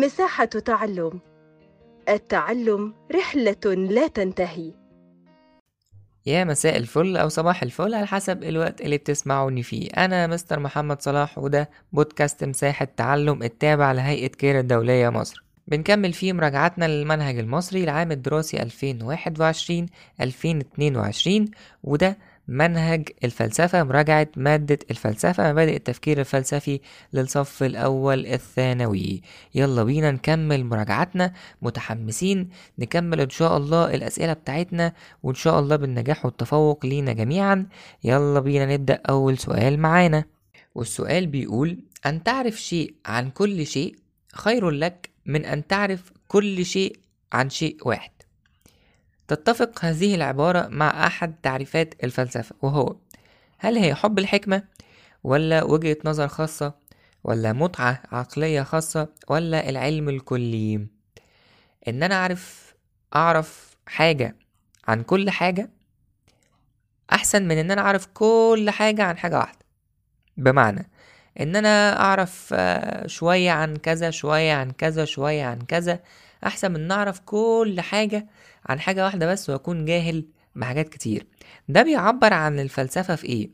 مساحة تعلم. التعلم رحلة لا تنتهي. يا مساء الفل أو صباح الفل على حسب الوقت اللي بتسمعوني فيه. أنا مستر محمد صلاح وده بودكاست مساحة تعلم التابع لهيئة كير الدولية مصر. بنكمل فيه مراجعتنا للمنهج المصري العام الدراسي 2021-2022 وده منهج الفلسفة مراجعة مادة الفلسفة مبادئ التفكير الفلسفي للصف الأول الثانوي. يلا بينا نكمل مراجعتنا. متحمسين؟ نكمل إن شاء الله الأسئلة بتاعتنا وإن شاء الله بالنجاح والتفوق لينا جميعا. يلا بينا نبدأ أول سؤال معانا. والسؤال بيقول أن تعرف شيء عن كل شيء خير لك من أن تعرف كل شيء عن شيء واحد. تتفق هذه العبارة مع أحد تعريفات الفلسفة وهو هل هي حب الحكمة ولا وجهة نظر خاصة ولا متعة عقلية خاصة ولا العلم الكلي؟ إن أنا أعرف أعرف حاجة عن كل حاجة أحسن من إن أنا أعرف كل حاجة عن حاجة واحدة. بمعنى إن أنا أعرف آه، شوية عن كذا شوية عن كذا شوية عن كذا أحسن من أعرف كل حاجة عن حاجة واحدة بس وأكون جاهل بحاجات كتير. ده بيعبر عن الفلسفة في إيه؟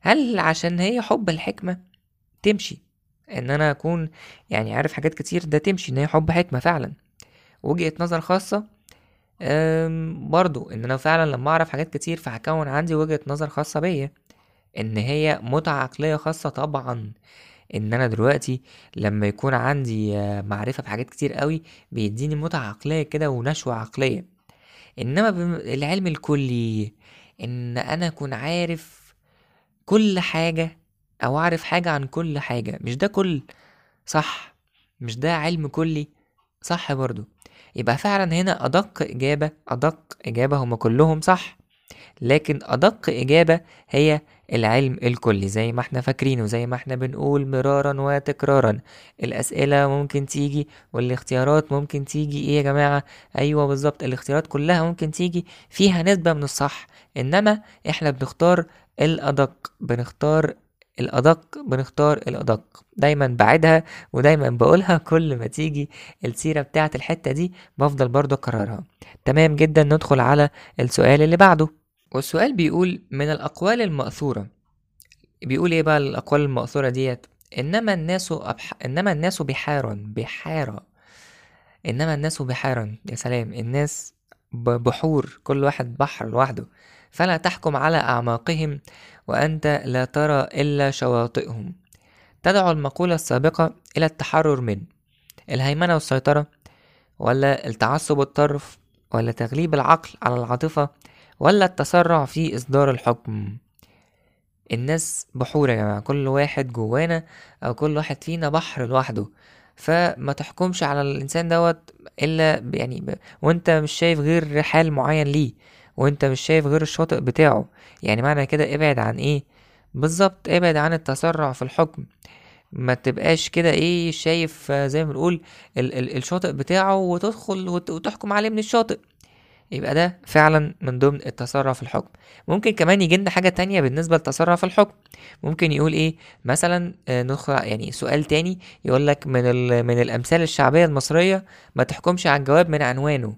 هل عشان هي حب الحكمة تمشي؟ إن أنا أكون يعني عارف حاجات كتير ده تمشي إن هي حب حكمة فعلا. وجهة نظر خاصة برضو إن أنا فعلا لما أعرف حاجات كتير فهكون عندي وجهة نظر خاصة بيا. إن هي متعة عقلية خاصة طبعا. إن أنا دلوقتي لما يكون عندي آه، معرفة بحاجات كتير قوي بيديني متعة عقلية كده ونشوة عقلية. إنما العلم الكلي إن أنا أكون عارف كل حاجة أو أعرف حاجة عن كل حاجة. مش ده كل صح؟ مش ده علم كلي؟ صح برضو. يبقى فعلا هنا أدق إجابة أدق إجابة هما كلهم صح. لكن أدق إجابة هي العلم الكلي زي ما إحنا فاكرين وزي ما إحنا بنقول مرارا وتكرارا. الأسئلة ممكن تيجي والاختيارات ممكن تيجي إيه يا جماعة؟ أيوه بالظبط الاختيارات كلها ممكن تيجي فيها نسبة من الصح. إنما إحنا بنختار الأدق بنختار الأدق بنختار الأدق. دايما بعدها ودايما بقولها كل ما تيجي السيرة بتاعة الحتة دي بفضل برضو أكررها. تمام جدا ندخل على السؤال اللي بعده. والسؤال بيقول من الأقوال المأثورة. بيقول إيه بقى الأقوال المأثورة ديت؟ إنما الناس أبح... إنما الناس بحار بحارة. إنما الناس بحارا يا سلام. الناس بحور. كل واحد بحر لوحده. فلا تحكم على أعماقهم وأنت لا ترى إلا شواطئهم. تدعو المقولة السابقة إلى التحرر من الهيمنة والسيطرة ولا التعصب والطرف ولا تغليب العقل على العاطفة ولا التسرع في إصدار الحكم؟ الناس بحور يا جماعة كل واحد جوانا أو كل واحد فينا بحر لوحده. فما تحكمش على الإنسان دوت إلا يعني. وأنت مش شايف غير حال معين ليه وأنت مش شايف غير الشاطئ بتاعه. يعني معنى كده ابعد عن إيه؟ بالظبط ابعد عن التسرع في الحكم. ما تبقاش كده إيه شايف زي ما بنقول ال- ال- الشاطئ بتاعه وتدخل وت- وتحكم عليه من الشاطئ. يبقى ده فعلا من ضمن التسرع في الحكم. ممكن كمان يجي لنا حاجة تانية بالنسبة للتسرع في الحكم. ممكن يقول إيه؟ مثلا آه، ندخل يعني سؤال تاني يقول لك من من الأمثال الشعبية المصرية ما تحكمش على الجواب من عنوانه.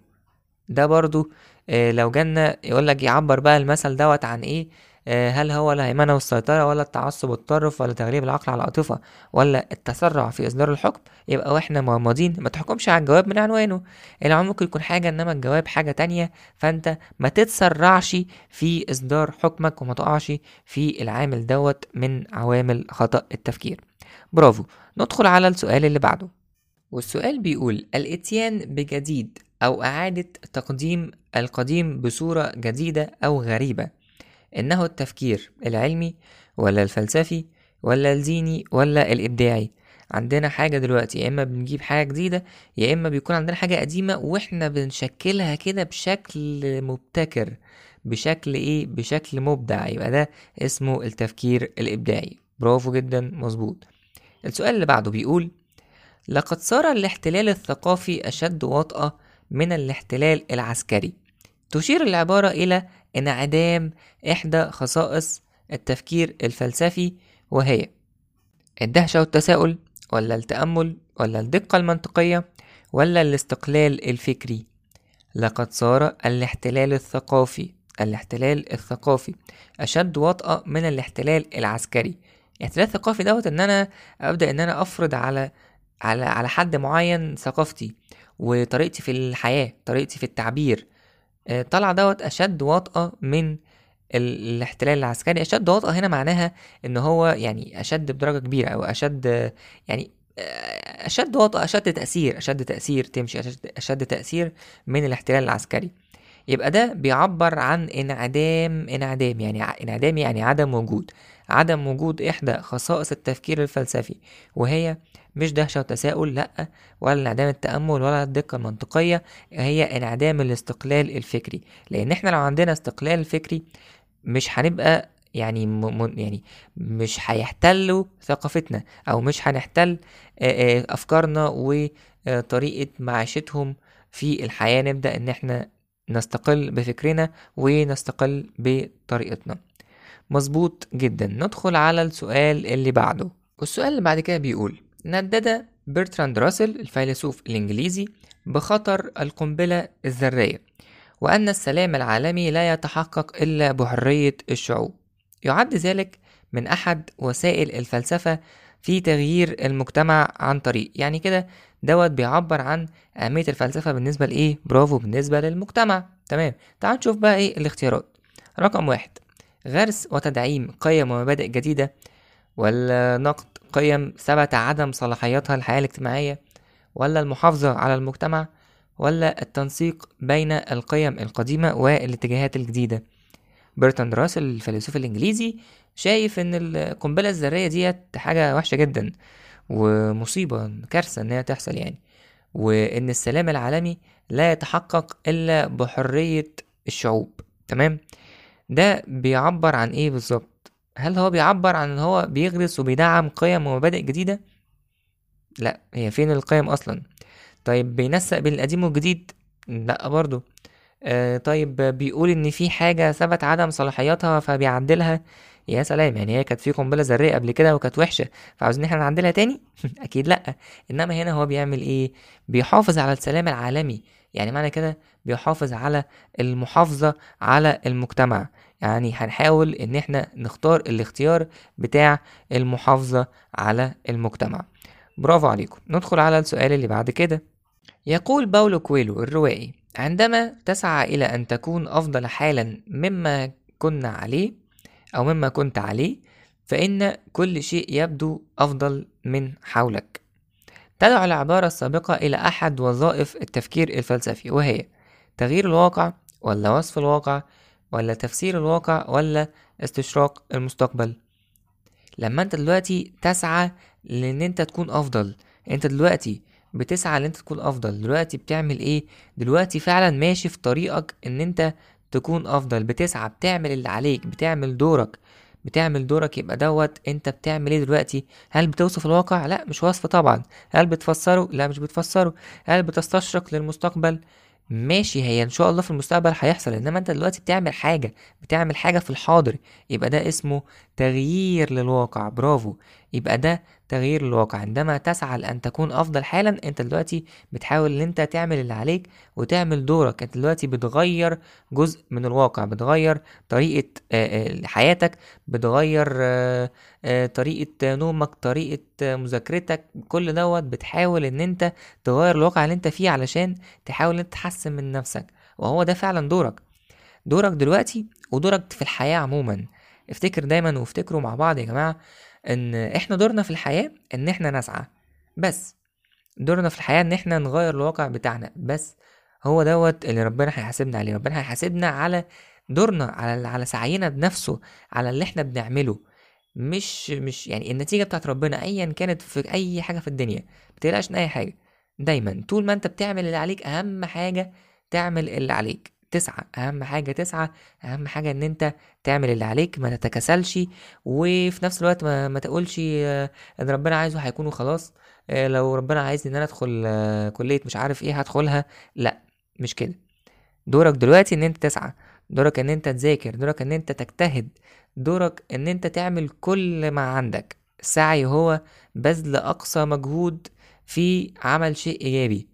ده برضو آه، لو جالنا يقول لك يعبر بقى المثل دوت عن إيه؟ هل هو الهيمنة والسيطرة ولا التعصب والطرف ولا تغليب العقل على العاطفة ولا التسرع في إصدار الحكم؟ يبقى وإحنا مغمضين ما تحكمش على الجواب من عنوانه. العنوان ممكن يكون حاجة إنما الجواب حاجة تانية. فأنت ما تتسرعش في إصدار حكمك وما تقعش في العامل دوت من عوامل خطأ التفكير. برافو. ندخل على السؤال اللي بعده. والسؤال بيقول الإتيان بجديد أو إعادة تقديم القديم بصورة جديدة أو غريبة؟ إنه التفكير العلمي ولا الفلسفي ولا الديني ولا الإبداعي. عندنا حاجة دلوقتي يا إما بنجيب حاجة جديدة يا إما بيكون عندنا حاجة قديمة وإحنا بنشكلها كده بشكل مبتكر بشكل إيه؟ بشكل مبدع. يبقى ده اسمه التفكير الإبداعي. برافو جدا مظبوط. السؤال اللي بعده بيقول لقد صار الاحتلال الثقافي أشد وطأة من الاحتلال العسكري. تشير العبارة إلى انعدام إحدى خصائص التفكير الفلسفي وهي الدهشة والتساؤل ولا التأمل ولا الدقة المنطقية ولا الاستقلال الفكري. لقد صار الاحتلال الثقافي الاحتلال الثقافي أشد وطأة من الاحتلال العسكري. الاحتلال الثقافي دوت إن أنا أبدأ إن أنا أفرض على على على حد معين ثقافتي وطريقتي في الحياة طريقتي في التعبير طلع دوت أشد وطأة من ال- الاحتلال العسكري. أشد وطأة هنا معناها إن هو يعني أشد بدرجة كبيرة أو أشد يعني آه، أشد وطأة أشد تأثير أشد تأثير تمشي أشد, أشد تأثير من الاحتلال العسكري. يبقى ده بيعبر عن انعدام انعدام يعني انعدام يعني عدم وجود. عدم وجود إحدى خصائص التفكير الفلسفي وهي مش دهشة وتساؤل لأ ولا انعدام التأمل ولا الدقة المنطقية هي انعدام الاستقلال الفكري. لأن إحنا لو عندنا استقلال فكري مش هنبقى يعني م... يعني مش هيحتلوا ثقافتنا أو مش هنحتل أفكارنا وطريقة معيشتهم في الحياة. نبدأ إن إحنا نستقل بفكرنا ونستقل بطريقتنا. مظبوط جدا. ندخل على السؤال اللي بعده. والسؤال اللي بعد كده بيقول ندد برتراند راسل الفيلسوف الإنجليزي بخطر القنبلة الذرية وأن السلام العالمي لا يتحقق إلا بحرية الشعوب. يعد ذلك من أحد وسائل الفلسفة في تغيير المجتمع عن طريق. يعني كده دوت بيعبر عن أهمية الفلسفة بالنسبة لإيه؟ برافو بالنسبة للمجتمع. تمام. تعال نشوف بقى إيه الاختيارات. رقم واحد غرس وتدعيم قيم ومبادئ جديدة ولا نقد قيم ثبت عدم صلاحيتها الحياة الاجتماعية ولا المحافظة على المجتمع ولا التنسيق بين القيم القديمة والاتجاهات الجديدة. برتراند راسل الفيلسوف الإنجليزي شايف إن القنبلة الذرية ديت حاجة وحشة جدا ومصيبة كارثة إن هي تحصل يعني وإن السلام العالمي لا يتحقق إلا بحرية الشعوب. تمام؟ ده بيعبر عن إيه بالظبط؟ هل هو بيعبر عن إن هو بيغرس وبيدعم قيم ومبادئ جديدة؟ لا هي فين القيم أصلا؟ طيب بينسق بين القديم والجديد؟ لا برضو. آه طيب بيقول إن في حاجة ثبت عدم صلاحيتها فبيعدلها؟ يا سلام يعني هي كانت في قنبلة ذرية قبل كده وكانت وحشة فعاوزين إحنا نعدلها تاني؟ أكيد لأ. إنما هنا هو بيعمل إيه؟ بيحافظ على السلام العالمي. يعني معنى كده بيحافظ على المحافظة على المجتمع. يعني هنحاول إن إحنا نختار الاختيار بتاع المحافظة على المجتمع. برافو عليكم. ندخل على السؤال اللي بعد كده. يقول باولو كويلو الروائي عندما تسعى إلى أن تكون أفضل حالا مما كنا عليه أو مما كنت عليه فإن كل شيء يبدو أفضل من حولك. تدعو العبارة السابقة إلى أحد وظائف التفكير الفلسفي وهي تغيير الواقع ولا وصف الواقع ولا تفسير الواقع ولا استشراق المستقبل؟ لما انت دلوقتي تسعى لأن انت تكون أفضل انت دلوقتي بتسعى ان انت تكون أفضل دلوقتي بتعمل إيه؟ دلوقتي فعلا ماشي في طريقك ان انت تكون أفضل بتسعى بتعمل اللي عليك بتعمل دورك بتعمل دورك يبقى دوت انت بتعمل إيه دلوقتي؟ هل بتوصف الواقع؟ لا مش وصف طبعا. هل بتفسره؟ لا مش بتفسره. هل بتستشرق للمستقبل؟ ماشي هي إن شاء الله في المستقبل هيحصل. إنما أنت دلوقتي بتعمل حاجة بتعمل حاجة في الحاضر يبقى ده اسمه تغيير للواقع. برافو. يبقى ده تغيير للواقع عندما تسعى لأن تكون أفضل حالا أنت دلوقتي بتحاول إن أنت تعمل اللي عليك وتعمل دورك. أنت دلوقتي بتغير جزء من الواقع بتغير طريقة حياتك بتغير طريقة نومك طريقة مذاكرتك. كل دوت بتحاول إن أنت تغير الواقع اللي أنت فيه علشان تحاول إن أنت تحسن من نفسك. وهو ده فعلا دورك. دورك دلوقتي ودورك في الحياة عموما. افتكر دايما وافتكروا مع بعض يا جماعة إن إحنا دورنا في الحياة إن إحنا نسعى. بس دورنا في الحياة إن إحنا نغير الواقع بتاعنا. بس هو دوت اللي ربنا هيحاسبنا عليه. ربنا هيحاسبنا على دورنا على على سعينا بنفسه على اللي إحنا بنعمله. مش مش يعني النتيجة بتاعت ربنا ايا كانت في أي حاجة في الدنيا. متقلقش من أي حاجة. دايما طول ما أنت بتعمل اللي عليك أهم حاجة تعمل اللي عليك. تسعى أهم حاجة تسعى أهم حاجة إن أنت تعمل اللي عليك ما تتكسلش وفي نفس الوقت ما, ما تقولش آه، إن ربنا عايزه هيكون وخلاص آه، لو ربنا عايزني إن أنا أدخل آه، كلية مش عارف إيه هدخلها لأ مش كده. دورك دلوقتي إن أنت تسعى دورك إن أنت تذاكر دورك إن أنت تجتهد دورك إن أنت تعمل كل ما عندك. السعي هو بذل أقصى مجهود في عمل شيء إيجابي.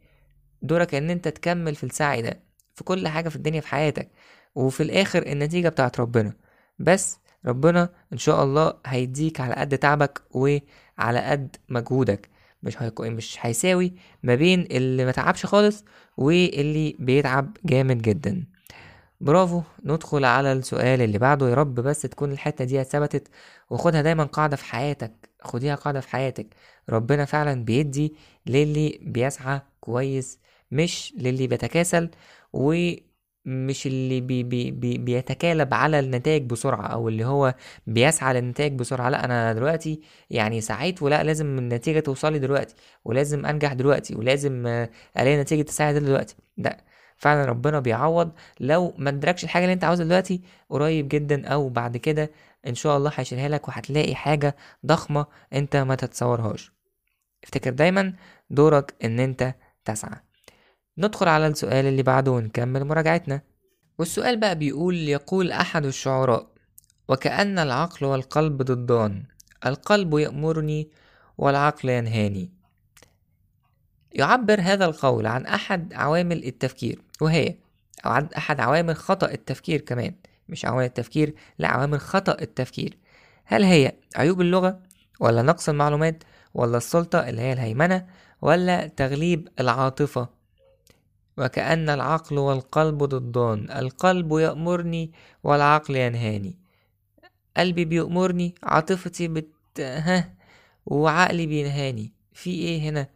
دورك إن أنت تكمل في السعي ده. في كل حاجة في الدنيا في حياتك وفي الآخر النتيجة بتاعت ربنا. بس ربنا إن شاء الله هيديك على قد تعبك وعلى قد مجهودك. مش هيكون مش هيساوي ما بين اللي ما تعبش خالص واللي بيتعب جامد جدا. برافو. ندخل على السؤال اللي بعده. يا رب بس تكون الحتة دي اتثبتت وخدها دايما قاعدة في حياتك. خديها قاعدة في حياتك. ربنا فعلا بيدي للي بيسعى كويس مش للي بيتكاسل ومش اللي بي بي بي بيتكالب على النتائج بسرعة أو اللي هو بيسعى للنتائج بسرعة. لأ أنا دلوقتي يعني سعيت ولأ لازم النتيجة توصلي دلوقتي ولازم أنجح دلوقتي ولازم ألاقي نتيجة ده دلوقتي. لأ فعلا ربنا بيعوض. لو ما ادركش الحاجة اللي أنت عاوزها دلوقتي قريب جدا أو بعد كده إن شاء الله هيشيلها لك وهتلاقي حاجة ضخمة أنت ما تتصورهاش. افتكر دايما دورك إن أنت تسعى. ندخل على السؤال اللي بعده ونكمل مراجعتنا. والسؤال بقى بيقول يقول أحد الشعراء وكأن العقل والقلب ضدان القلب يأمرني والعقل ينهاني. يعبر هذا القول عن أحد عوامل التفكير وهي أو عن أحد عوامل خطأ التفكير كمان مش عوامل التفكير لا عوامل خطأ التفكير. هل هي عيوب اللغة ولا نقص المعلومات ولا السلطة اللي هي الهيمنة ولا تغليب العاطفة؟ وكأن العقل والقلب ضدان. القلب يأمرني والعقل ينهاني. قلبي بيأمرني عاطفتي بت ها وعقلي بينهاني. في إيه هنا؟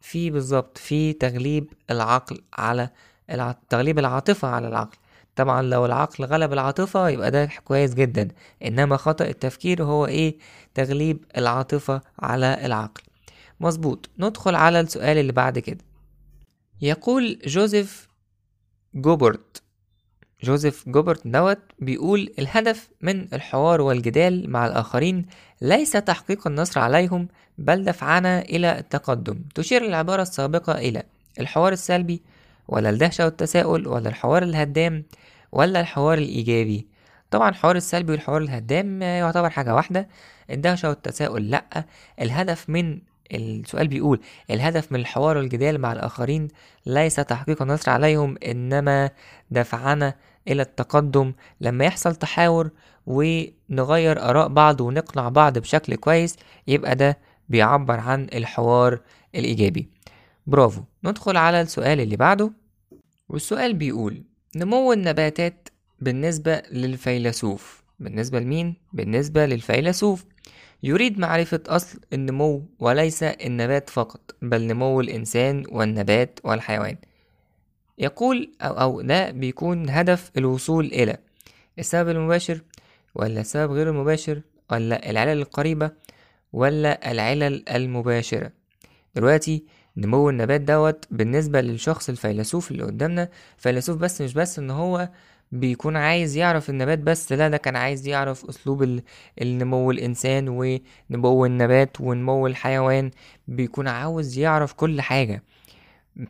في بالظبط في تغليب العقل على الع... تغليب العاطفة على العقل. طبعا لو العقل غلب العاطفة يبقى ده كويس جدا. إنما خطأ التفكير هو إيه؟ تغليب العاطفة على العقل. مظبوط. ندخل على السؤال اللي بعد كده. يقول جوزيف جوبرت. جوزيف جوبرت دوت بيقول الهدف من الحوار والجدال مع الآخرين ليس تحقيق النصر عليهم بل دفعنا إلى التقدم. تشير العبارة السابقة إلى الحوار السلبي ولا الدهشة والتساؤل ولا الحوار الهدام ولا الحوار الإيجابي. طبعا الحوار السلبي والحوار الهدام يعتبر حاجة واحدة الدهشة والتساؤل لأ. الهدف من السؤال بيقول الهدف من الحوار والجدال مع الآخرين ليس تحقيق النصر عليهم إنما دفعنا إلى التقدم. لما يحصل تحاور ونغير آراء بعض ونقنع بعض بشكل كويس يبقى ده بيعبر عن الحوار الإيجابي. برافو. ندخل على السؤال اللي بعده والسؤال بيقول نمو النباتات بالنسبة للفيلسوف. بالنسبة لمين؟ بالنسبة للفيلسوف. يريد معرفة أصل النمو وليس النبات فقط بل نمو الإنسان والنبات والحيوان. يقول أو, أو ده بيكون هدف الوصول إلى. السبب المباشر ولا السبب غير المباشر ولا العلل القريبة ولا العلل المباشرة؟ دلوقتي نمو النبات دوت بالنسبة للشخص الفيلسوف اللي قدامنا فيلسوف بس مش بس إن هو بيكون عايز يعرف النبات بس لا ده كان عايز يعرف أسلوب ال- النمو الإنسان ونمو النبات ونمو الحيوان بيكون عاوز يعرف كل حاجة.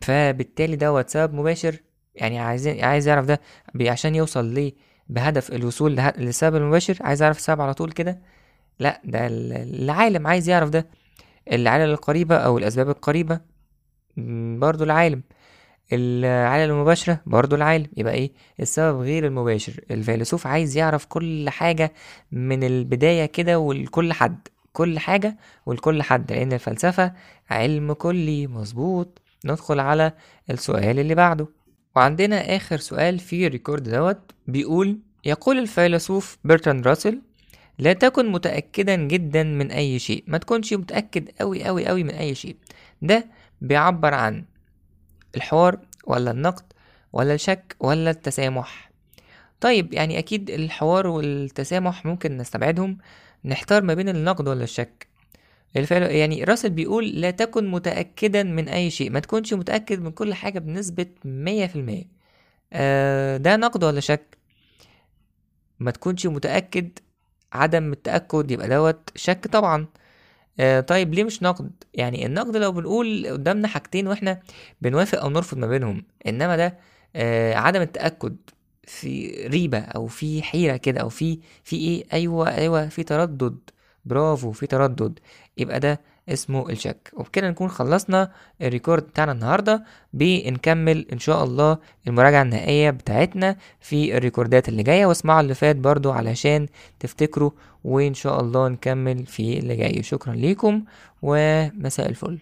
فبالتالي دوت سبب مباشر يعني عايز عايز يعرف ده عشان يوصل ليه؟ بهدف الوصول له- للسبب المباشر عايز يعرف السبب على طول كده؟ لا ده ال- العالم عايز يعرف ده. العلل القريبة أو الأسباب القريبة برضو العالم. العلل المباشرة برضو العالم. يبقى إيه؟ السبب غير المباشر. الفيلسوف عايز يعرف كل حاجة من البداية كده ولكل حد. كل حاجة ولكل حد. لأن الفلسفة علم كلي. مظبوط. ندخل على السؤال اللي بعده. وعندنا آخر سؤال في ال record دوت. بيقول يقول الفيلسوف برتراند راسل لا تكن متأكدا جدا من أي شيء. ما تكونش متأكد أوي أوي أوي من أي شيء. ده بيعبر عن الحوار ولا النقد ولا الشك ولا التسامح. طيب يعني أكيد الحوار والتسامح ممكن نستبعدهم نحتار ما بين النقد ولا الشك. الفعل يعني راسل بيقول لا تكن متأكدا من أي شيء ما تكونش متأكد من كل حاجة بنسبة مية في المية. آه ده نقد ولا شك؟ ما تكونش متأكد عدم التأكد يبقى دوت شك طبعا. آه طيب ليه مش نقد؟ يعني النقد لو بنقول قدامنا حاجتين وإحنا بنوافق أو نرفض ما بينهم انما ده آه عدم التأكد في ريبة أو في حيرة كده أو في في إيه؟ أيوه أيوه في تردد. برافو في تردد. يبقى ده اسمه الشك وبكده نكون خلصنا الريكورد بتاعنا النهاردة. بنكمل إن شاء الله المراجعة النهائية بتاعتنا في الريكوردات اللي جاية واسمعوا اللي فات برضو علشان تفتكروا وإن شاء الله نكمل في اللي جاي. شكرا ليكم ومساء الفل.